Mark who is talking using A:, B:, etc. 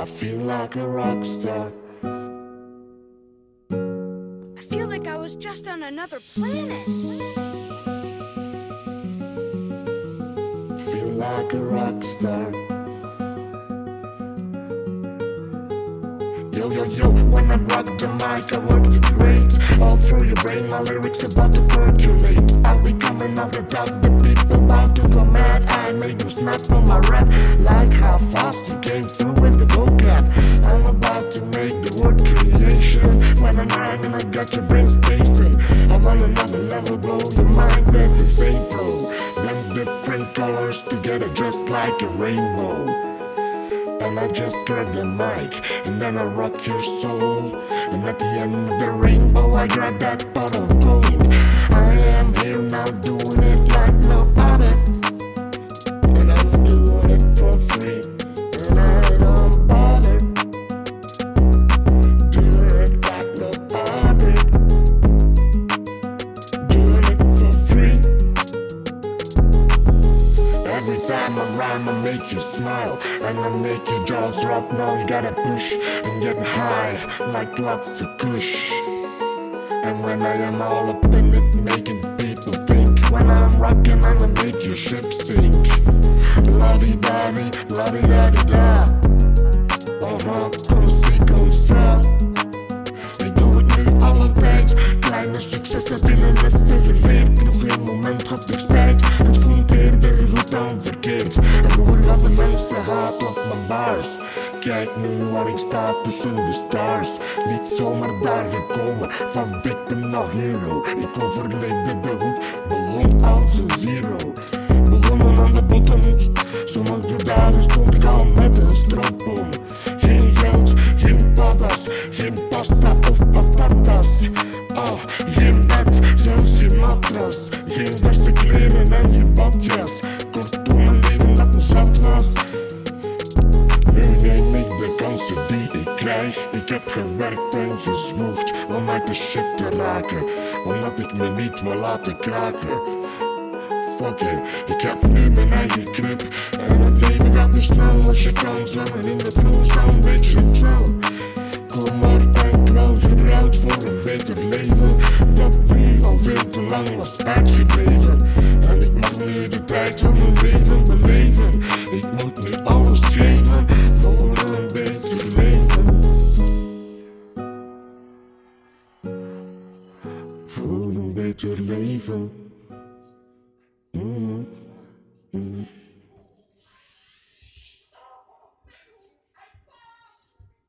A: I feel like a rock star.
B: I feel like I was just on another planet.
A: Feel like a rock star. Yo, yo, yo, when I rock the mic, I work great. All through your brain, my lyrics about to percolate. I'll be coming off the top, the people go mad. I made them snap on my rap, like how fast you came through with the vocab. I'm about to make the word creation. When I'm rhyming, I got your brain spacing. I'm on another level, blow your mind with the same flow. Blend different colors together, just like a rainbow. And I just grab the mic, and then I rock your soul. And at the end of the rainbow, I grab that pot of gold. I am here now doing it Every time I rhyme, I make you smile and I make your jaws drop. Now you gotta push and get high like lots of kush. And when I am all up in it, making people think. When I'm rocking, I'ma make your ship sink. Lottie daddy, Nu waar ik sta tussen de stars. Niet zomaar daar gekomen, van victim naar hero. Ik overleefde de hoed, begon als een zero. Begonnen aan de bottom. Sommige dagen stond ik al met een stroopboom. Geen geld, geen patas, geen pasta of patatas. Oh, geen bed, zelfs geen matras. Geen beste kleren en geen badjas. Ik heb gewerkt en gesmoegd om uit de shit te raken. Omdat ik me niet wil laten kraken. Fuck it, ik heb nu mijn eigen club. En het leven gaat nu snel als je kan zwemmen in de zo een beetje knel. Kom maar en knal geruild voor een beter leven. Dat nu al veel te lang was uitgebleven. Beter leven. Mm, mm.